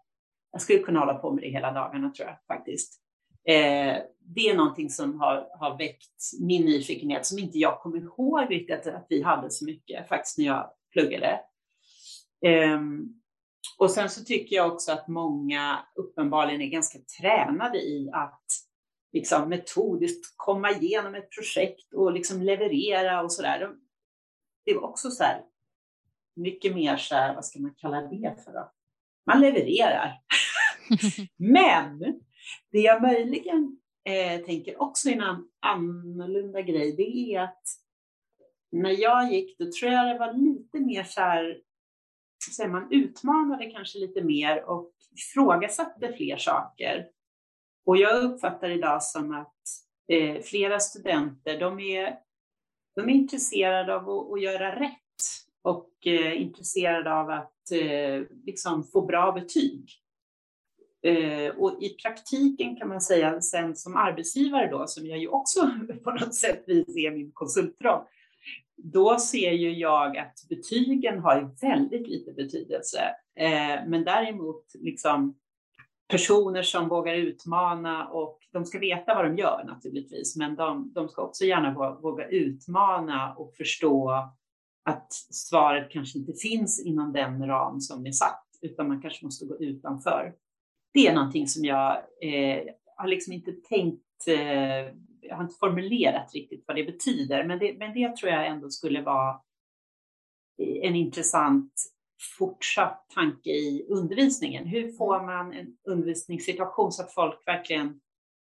jag skulle kunna hålla på med det hela dagarna tror jag faktiskt. Eh, det är någonting som har, har väckt min nyfikenhet som inte jag kommer ihåg riktigt att vi hade så mycket faktiskt när jag pluggade. Eh, och sen så tycker jag också att många uppenbarligen är ganska tränade i att liksom metodiskt komma igenom ett projekt och liksom leverera och så där. Det var också så här, mycket mer så här, vad ska man kalla det för då? Man levererar. Men det jag möjligen eh, tänker också är en annorlunda grej, det är att när jag gick, då tror jag det var lite mer så här, så man utmanade kanske lite mer och ifrågasatte fler saker. Och jag uppfattar idag som att eh, flera studenter, de är, de är intresserade av att, att göra rätt och eh, intresserade av att eh, liksom få bra betyg. Eh, och i praktiken kan man säga sen som arbetsgivare då, som jag ju också på något sätt vis är min konsultroll, då ser ju jag att betygen har väldigt lite betydelse. Eh, men däremot liksom personer som vågar utmana och de ska veta vad de gör naturligtvis, men de, de ska också gärna våga utmana och förstå att svaret kanske inte finns inom den ram som är satt, utan man kanske måste gå utanför. Det är någonting som jag eh, har liksom inte tänkt, eh, jag har inte formulerat riktigt vad det betyder, men det, men det tror jag ändå skulle vara en intressant fortsatt tanke i undervisningen. Hur får mm. man en undervisningssituation så att folk verkligen,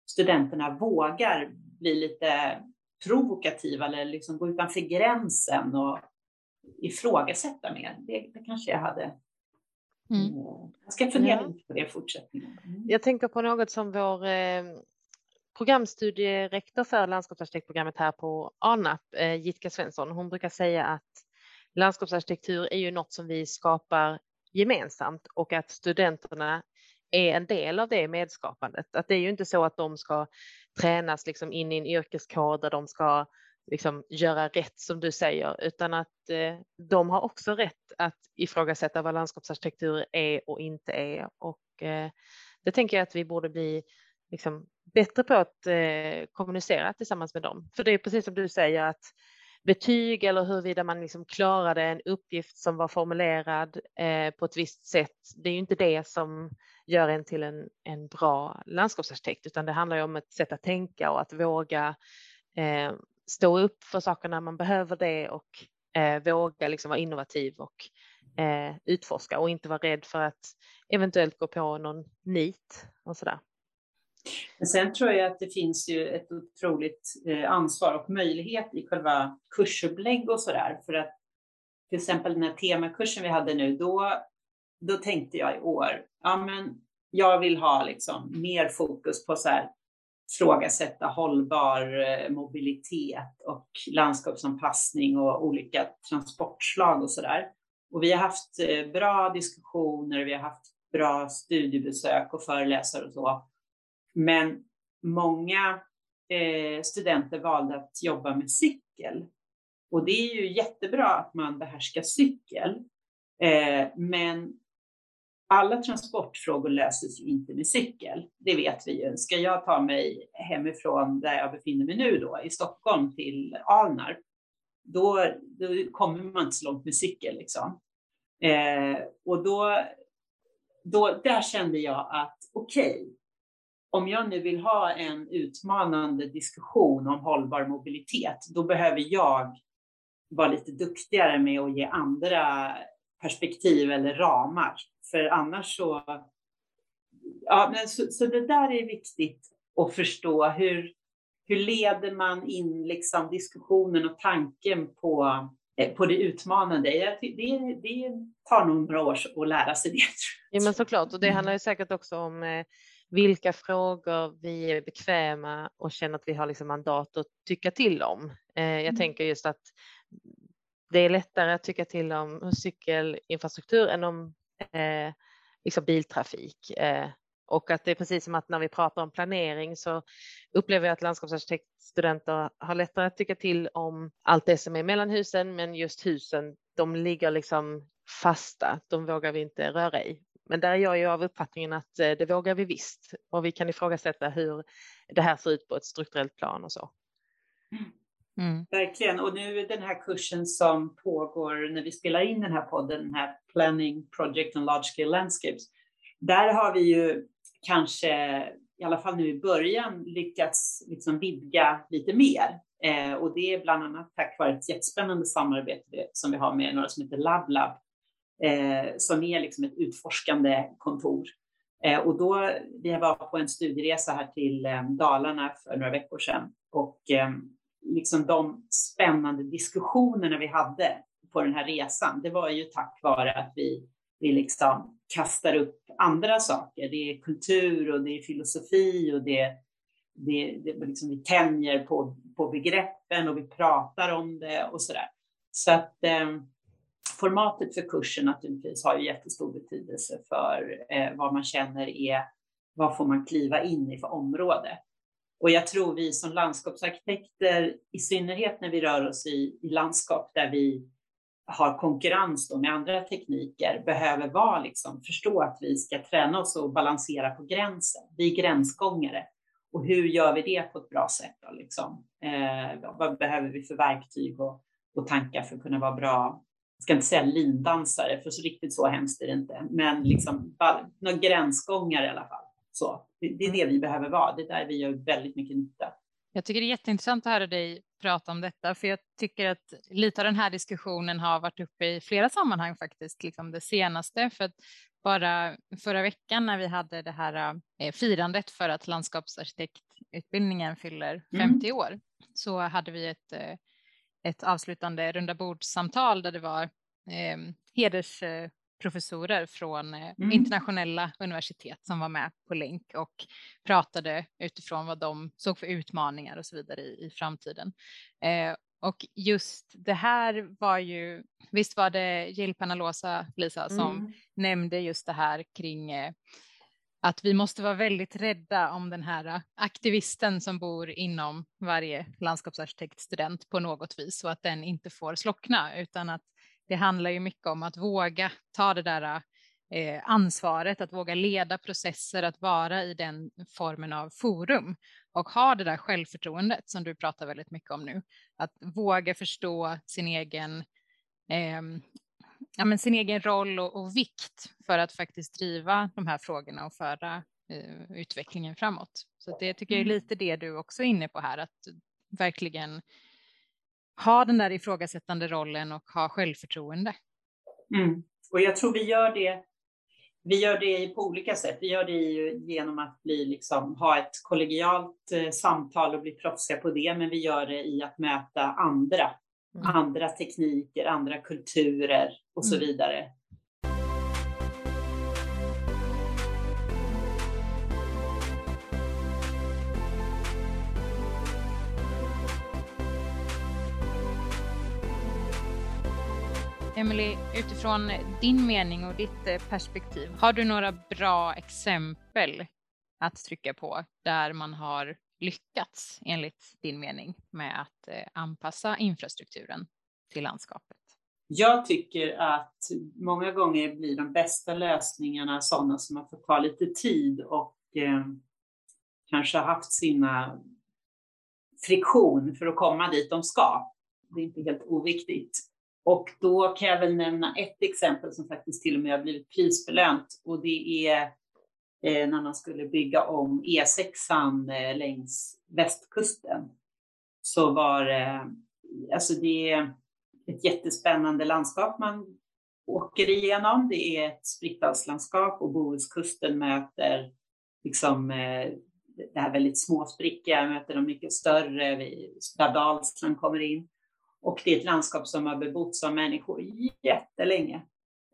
studenterna vågar bli lite provokativa eller liksom gå utanför gränsen och ifrågasätta mer. Det, det kanske jag hade. Mm. Eh, jag ska fundera ja. lite på det i fortsättningen. Mm. Jag tänker på något som vår eh, programstudierektor för landskapsarkitektprogrammet här på ANAP, eh, Jitka Svensson, hon brukar säga att landskapsarkitektur är ju något som vi skapar gemensamt och att studenterna är en del av det medskapandet. Att det är ju inte så att de ska tränas liksom in i en yrkeskår där de ska liksom göra rätt som du säger, utan att eh, de har också rätt att ifrågasätta vad landskapsarkitektur är och inte är. Och eh, det tänker jag att vi borde bli liksom, bättre på att eh, kommunicera tillsammans med dem. För det är precis som du säger att betyg eller huruvida man liksom klarade en uppgift som var formulerad eh, på ett visst sätt. Det är ju inte det som gör en till en, en bra landskapsarkitekt, utan det handlar ju om ett sätt att tänka och att våga eh, stå upp för saker när man behöver det och eh, våga liksom vara innovativ och eh, utforska och inte vara rädd för att eventuellt gå på någon nit och sådär. Men sen tror jag att det finns ju ett otroligt eh, ansvar och möjlighet i själva kursupplägg och så där. För att till exempel den här temakursen vi hade nu, då, då tänkte jag i år, ja men jag vill ha liksom mer fokus på så här ifrågasätta hållbar eh, mobilitet och landskapsanpassning och olika transportslag och så där. Och vi har haft eh, bra diskussioner, vi har haft bra studiebesök och föreläsare och så. Men många eh, studenter valde att jobba med cykel. Och det är ju jättebra att man behärskar cykel. Eh, men alla transportfrågor löses ju inte med cykel. Det vet vi ju. Ska jag ta mig hemifrån där jag befinner mig nu då, i Stockholm till Alnarp, då, då kommer man inte så långt med cykel. Liksom. Eh, och då, då, där kände jag att okej, okay, om jag nu vill ha en utmanande diskussion om hållbar mobilitet, då behöver jag vara lite duktigare med att ge andra perspektiv eller ramar. För annars så... Ja, men så, så det där är viktigt att förstå. Hur, hur leder man in liksom diskussionen och tanken på, eh, på det utmanande? Det, det, det tar nog några år att lära sig det. Ja, men såklart. Och det handlar ju säkert också om eh, vilka frågor vi är bekväma och känner att vi har liksom mandat att tycka till om. Eh, jag mm. tänker just att det är lättare att tycka till om cykelinfrastruktur än om eh, liksom biltrafik. Eh, Och att det är precis som att när vi pratar om planering så upplever jag att landskapsarkitektstudenter har lättare att tycka till om allt det som är mellan husen, men just husen, de ligger liksom fasta, de vågar vi inte röra i. Men där är jag ju av uppfattningen att eh, det vågar vi visst och vi kan ifrågasätta hur det här ser ut på ett strukturellt plan och så. Mm. Mm. Verkligen, och nu den här kursen som pågår när vi spelar in den här podden, den här Planning Project on Large Scale Landscapes, där har vi ju kanske, i alla fall nu i början, lyckats liksom vidga lite mer. Eh, och det är bland annat tack vare ett jättespännande samarbete som vi har med några som heter LabLab, eh, som är liksom ett utforskande kontor. Eh, och då, vi var på en studieresa här till eh, Dalarna för några veckor sedan och eh, liksom de spännande diskussionerna vi hade på den här resan, det var ju tack vare att vi, vi liksom kastar upp andra saker. Det är kultur och det är filosofi och det, det, det liksom vi tänjer på, på begreppen och vi pratar om det och så där. Så att eh, formatet för kursen naturligtvis har ju jättestor betydelse för eh, vad man känner är, vad får man kliva in i för område. Och jag tror vi som landskapsarkitekter, i synnerhet när vi rör oss i, i landskap där vi har konkurrens med andra tekniker, behöver vara liksom, förstå att vi ska träna oss och balansera på gränsen. Vi är gränsgångare. Och hur gör vi det på ett bra sätt? Då, liksom? eh, vad behöver vi för verktyg och, och tankar för att kunna vara bra jag ska inte säga lindansare, för så riktigt så hemskt är det inte, men liksom någon gränsgångare i alla fall. Så, det, är det vi behöver vara, det är där vi gör väldigt mycket nytta. Jag tycker det är jätteintressant att höra dig prata om detta, för jag tycker att lite av den här diskussionen har varit uppe i flera sammanhang faktiskt, liksom det senaste, för att bara förra veckan när vi hade det här eh, firandet för att landskapsarkitektutbildningen fyller 50 mm. år, så hade vi ett eh, ett avslutande runda bordssamtal där det var eh, hedersprofessorer från eh, mm. internationella universitet som var med på länk och pratade utifrån vad de såg för utmaningar och så vidare i, i framtiden. Eh, och just det här var ju, visst var det Jill Panalosa, Lisa, som mm. nämnde just det här kring eh, att vi måste vara väldigt rädda om den här aktivisten som bor inom varje landskapsarkitektstudent på något vis och att den inte får slockna utan att det handlar ju mycket om att våga ta det där eh, ansvaret, att våga leda processer, att vara i den formen av forum och ha det där självförtroendet som du pratar väldigt mycket om nu. Att våga förstå sin egen eh, ja, men sin egen roll och, och, vikt för att faktiskt driva de här frågorna och föra eh, utvecklingen framåt. Så det tycker jag är mm. lite det du också är inne på här, att verkligen ha den där ifrågasättande rollen och ha självförtroende. Mm. Och jag tror vi gör det vi gör det på olika sätt. Vi gör det genom att bli, liksom, ha ett kollegialt eh, samtal och bli proffsiga på det, men vi gör det i att möta andra mm. andra tekniker, andra kulturer och så mm. vidare. Emily, utifrån din mening och ditt eh, perspektiv, har du några bra exempel att trycka på där man har lyckats enligt din mening med att eh, anpassa infrastrukturen till landskapet? Jag tycker att många gånger blir de bästa lösningarna sådana som har fått ta lite tid och eh, kanske haft sina friktion för att komma dit de ska. Det är inte helt oviktigt. Och då kan jag väl nämna ett exempel som faktiskt till och med har blivit prisbelönt och det är eh, när man skulle bygga om E6an eh, längs västkusten. Så var det, alltså det är ett jättespännande landskap man åker igenom. Det är ett sprickdalslandskap och Bohuskusten möter liksom det här väldigt småsprickiga, möter de mycket större där Dalsland kommer in. Och det är ett landskap som har bebotts av människor jättelänge.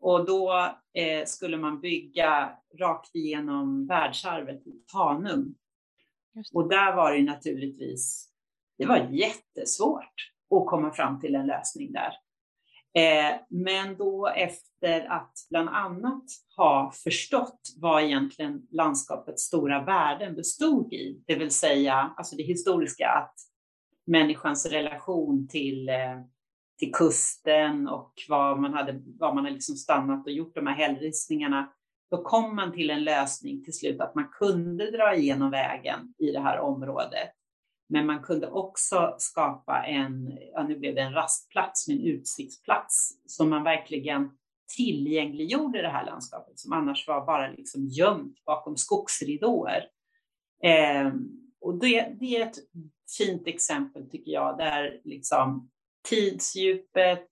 Och då eh, skulle man bygga rakt igenom världsarvet i Tanum. Och där var det naturligtvis, det var jättesvårt att komma fram till en lösning där. Eh, men då efter att bland annat ha förstått vad egentligen landskapets stora värden bestod i, det vill säga alltså det historiska att människans relation till, eh, till kusten och vad man hade, vad man hade liksom stannat och gjort de här hällristningarna, då kom man till en lösning till slut att man kunde dra igenom vägen i det här området men man kunde också skapa en, ja nu blev det en rastplats, en utsiktsplats som man verkligen tillgängliggjorde det här landskapet som annars var bara liksom gömt bakom skogsridåer. Eh, och det, det, är ett fint exempel tycker jag, där liksom tidsdjupet,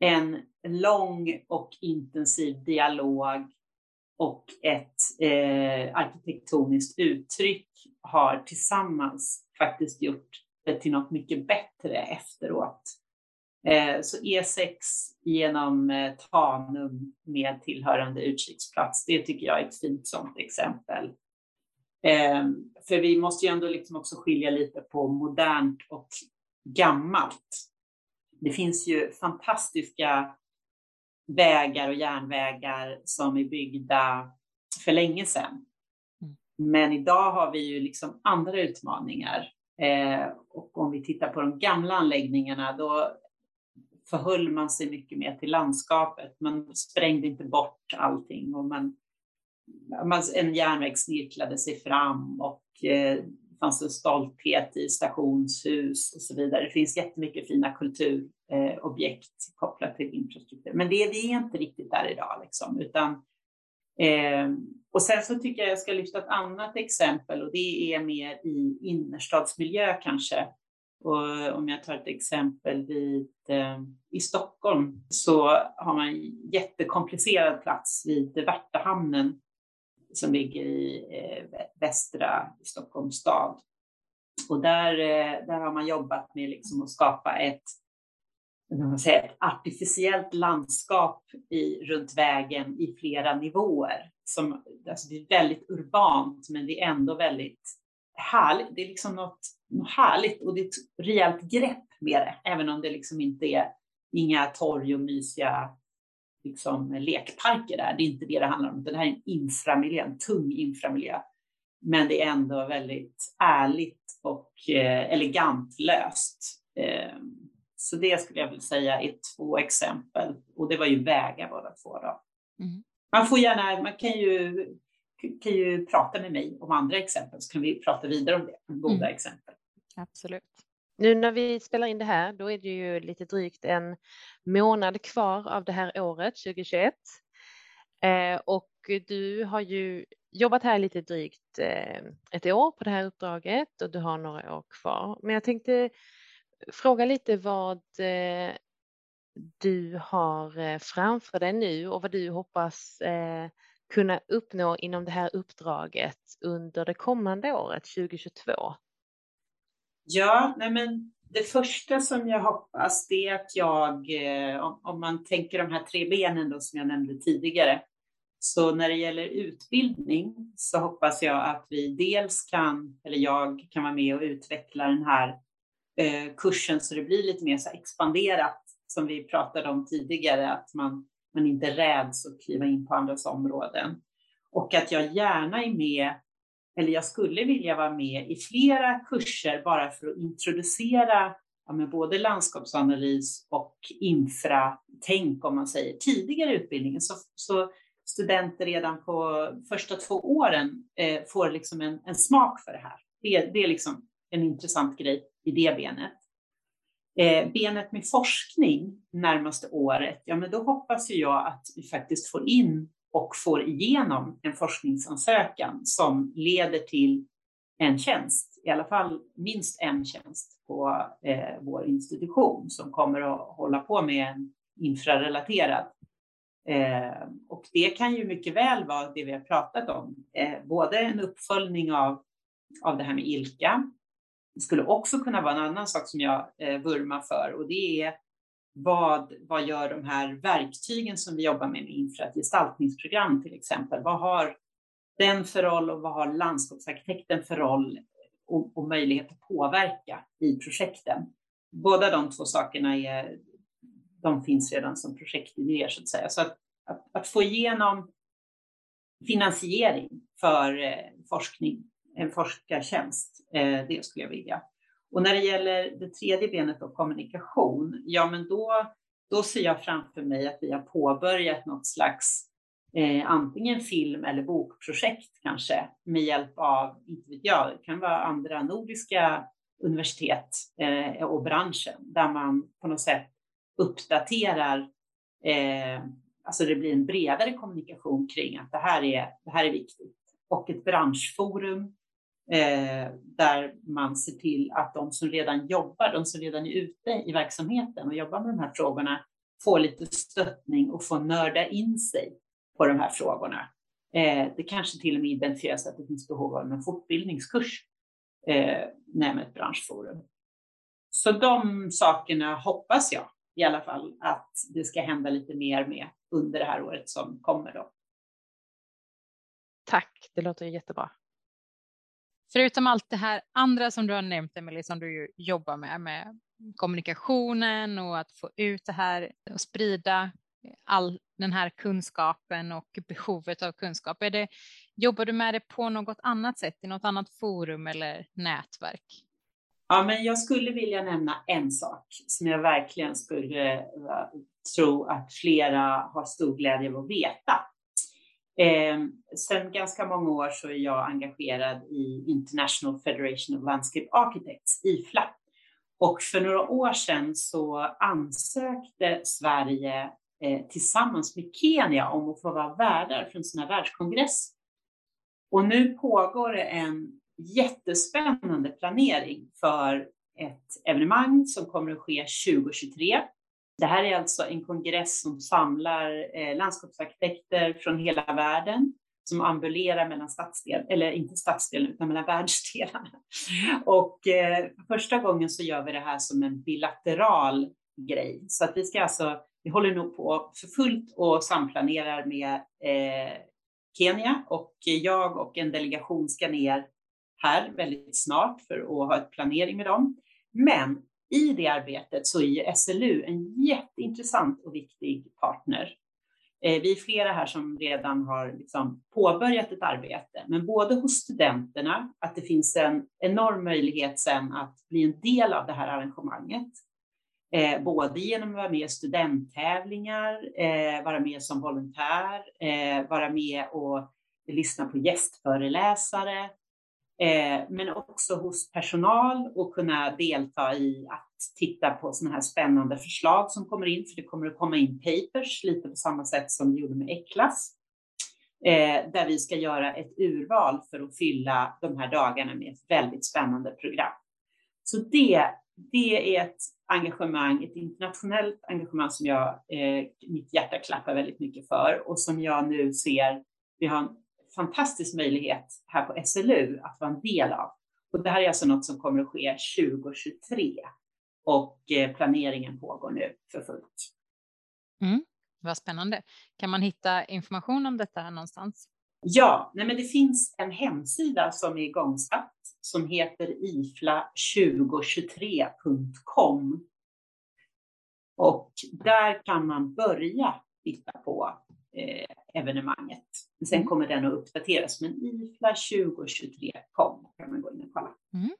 en lång och intensiv dialog och ett eh, arkitektoniskt uttryck har tillsammans faktiskt gjort det till något mycket bättre efteråt. Eh, så E6 genom eh, Tanum med tillhörande utkiksplats, det tycker jag är ett fint sådant exempel. Eh, för vi måste ju ändå liksom också skilja lite på modernt och gammalt. Det finns ju fantastiska vägar och järnvägar som är byggda för länge sedan. Mm. Men idag har vi ju liksom andra utmaningar. Eh, och om vi tittar på de gamla anläggningarna, då förhöll man sig mycket mer till landskapet. Man sprängde inte bort allting och man en järnväg snirklade sig fram och eh, det fanns en stolthet i stationshus och så vidare. Det finns jättemycket fina kulturobjekt kopplat till infrastruktur. Men det, vi är inte riktigt där idag, liksom, utan eh, och sen så tycker jag jag ska lyfta ett annat exempel och det är mer i innerstadsmiljö kanske. Och om jag tar ett exempel vid, eh, i Stockholm så har man en jättekomplicerad plats vid Värtahamnen som ligger i eh, västra Stockholms stad. Och där, eh, där har man jobbat med liksom att skapa ett, man säga, ett artificiellt landskap i, runt vägen i flera nivåer. Som, alltså det är väldigt urbant, men det är ändå väldigt härligt. Det är liksom något, något härligt och det är ett rejält grepp med det, även om det liksom inte är inga torg och mysiga liksom, lekparker där. Det är inte det det handlar om. Det här är en inframiljö, en tung inframiljö. Men det är ändå väldigt ärligt och eh, elegant löst. Eh, så det skulle jag vilja säga är två exempel. Och det var ju vägar båda två. Då. Mm. Man får gärna, man kan ju, kan ju prata med mig om andra exempel så kan vi prata vidare om det, om goda mm. exempel. Absolut. Nu när vi spelar in det här, då är det ju lite drygt en månad kvar av det här året 2021. Eh, och du har ju jobbat här lite drygt eh, ett år på det här uppdraget och du har några år kvar. Men jag tänkte fråga lite vad eh, du har eh, framför dig nu och vad du hoppas eh, kunna uppnå inom det här uppdraget under det kommande året 2022. Ja, nej men det första som jag hoppas det är att jag, eh, om, man tänker de här tre benen då som jag nämnde tidigare, så när det gäller utbildning så hoppas jag att vi dels kan, eller jag kan vara med och utveckla den här eh, kursen så det blir lite mer så expanderat som vi pratade om tidigare, att man, man inte räds att kliva in på andras områden. Och att jag gärna är med eller jag skulle vilja vara med i flera kurser bara för att introducera ja, med både landskapsanalys och infratänk om man säger tidigare i utbildningen så, så studenter redan på första två åren eh, får liksom en, en, smak för det här. Det, det, är liksom en intressant grej i det benet. Eh, benet med forskning närmaste året, ja men då hoppas ju jag att vi faktiskt får in och får igenom en forskningsansökan som leder till en tjänst, i alla fall minst en tjänst på eh, vår institution som kommer att hålla på med en infrarelaterad. Eh, och det kan ju mycket väl vara det vi har pratat om, eh, både en uppföljning av, av det här med ILKA. Det skulle också kunna vara en annan sak som jag eh, vurmar för och det är vad, vad gör de här verktygen som vi jobbar med, med infra, ett gestaltningsprogram till exempel, vad har den för roll och vad har landskapsarkitekten för roll och, och möjlighet att påverka i projekten? Båda de två sakerna är de finns redan som projektidéer så att säga. Så att, att, att få igenom finansiering för eh, forskning, en forskartjänst, eh, det skulle jag vilja. Och när det gäller det tredje benet och kommunikation, ja men då, då ser jag framför mig att vi har påbörjat något slags eh, antingen film eller bokprojekt kanske med hjälp av, inte vet jag, det kan vara andra nordiska universitet eh, och branschen där man på något sätt uppdaterar, eh, alltså det blir en bredare kommunikation kring att det här är, det här är viktigt. Och ett branschforum eh, där man ser till att de som redan jobbar, de som redan är ute i verksamheten och jobbar med de här frågorna får lite stöttning och får nörda in sig på de här frågorna. Eh, det kanske till och med identifieras att det finns behov av en fortbildningskurs eh, med ett branschforum. Så de sakerna hoppas jag i alla fall att det ska hända lite mer med under det här året som kommer då. Tack, det låter jättebra. Förutom allt det här andra som du har nämnt, Emelie, som du ju jobbar med, med kommunikationen och att få ut det här och sprida all den här kunskapen och behovet av kunskap. Är det, jobbar du med det på något annat sätt, i något annat forum eller nätverk? Ja, men jag skulle vilja nämna en sak som jag verkligen skulle eh, tro att flera har stor glädje av att veta. Eh, sedan ganska många år så är jag engagerad i International Federation of Landscape Architects, IFLA. Och för några år sedan så ansökte Sverige eh, tillsammans med Kenya om att få vara värdar för en sån här världskongress. Och nu pågår det en jättespännande planering för ett evenemang som kommer att ske 2023. Det här är alltså en kongress som samlar eh, landskapsarkitekter från hela världen som ambulerar mellan stadsdelar, eller inte stadsdelar utan mellan världsdelarna. Och eh, första gången så gör vi det här som en bilateral grej. Så att vi ska alltså, vi håller nog på för fullt och samplanerar med eh, Kenya och jag och en delegation ska ner här väldigt snart för att ha ett planering med dem. Men i det arbetet så är SLU en jätteintressant och viktig partner. Eh, vi är flera här som redan har liksom påbörjat ett arbete, men både hos studenterna, att det finns en enorm möjlighet sen att bli en del av det här arrangemanget, eh, både genom att vara med i studenttävlingar, eh, vara med som volontär, eh, vara med och lyssna på gästföreläsare, Eh, men också hos personal och kunna delta i att titta på sådana här spännande förslag som kommer in, för det kommer att komma in papers lite på samma sätt som vi gjorde med Eklas, eh, där vi ska göra ett urval för att fylla de här dagarna med ett väldigt spännande program. Så det, det är ett engagemang, ett internationellt engagemang som jag, eh, mitt hjärta klappar väldigt mycket för och som jag nu ser, vi har en fantastisk möjlighet här på SLU att vara en del av. Och det här är alltså något som kommer att ske 2023 och eh, planeringen pågår nu för fullt. Mm, vad spännande. Kan man hitta information om detta någonstans? Ja, nej men det finns en hemsida som är igångsatt som heter ifla2023.com. Och där kan man börja titta på eh, evenemanget. Sen mm. kommer den att uppdateras, men IFLA 2023 kom, kan man gå in och kolla. Mm.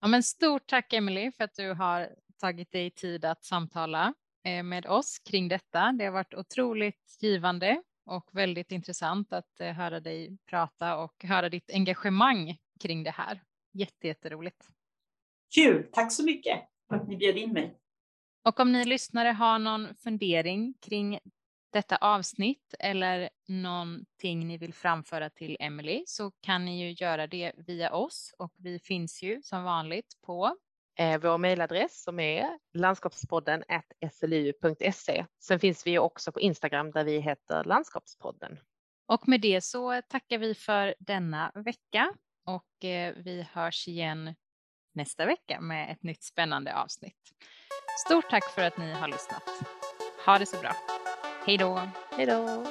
Ja, men stort tack Emily för att du har tagit dig tid att samtala eh, med oss kring detta. Det har varit otroligt givande och väldigt intressant att eh, höra dig prata och höra ditt engagemang kring det här. Jättejätteroligt. Kul, tack så mycket för att ni bjöd in mig. Och om ni lyssnare har någon fundering kring detta avsnitt eller någonting ni vill framföra till Emily så kan ni ju göra det via oss och vi finns ju som vanligt på eh, vår mejladress som är landskapspodden slu.se. Sen finns vi också på Instagram där vi heter Landskapspodden. Och med det så tackar vi för denna vecka och eh, vi hörs igen nästa vecka med ett nytt spännande avsnitt. Stort tack för att ni har lyssnat. Ha det så bra. Hej då! Hej då!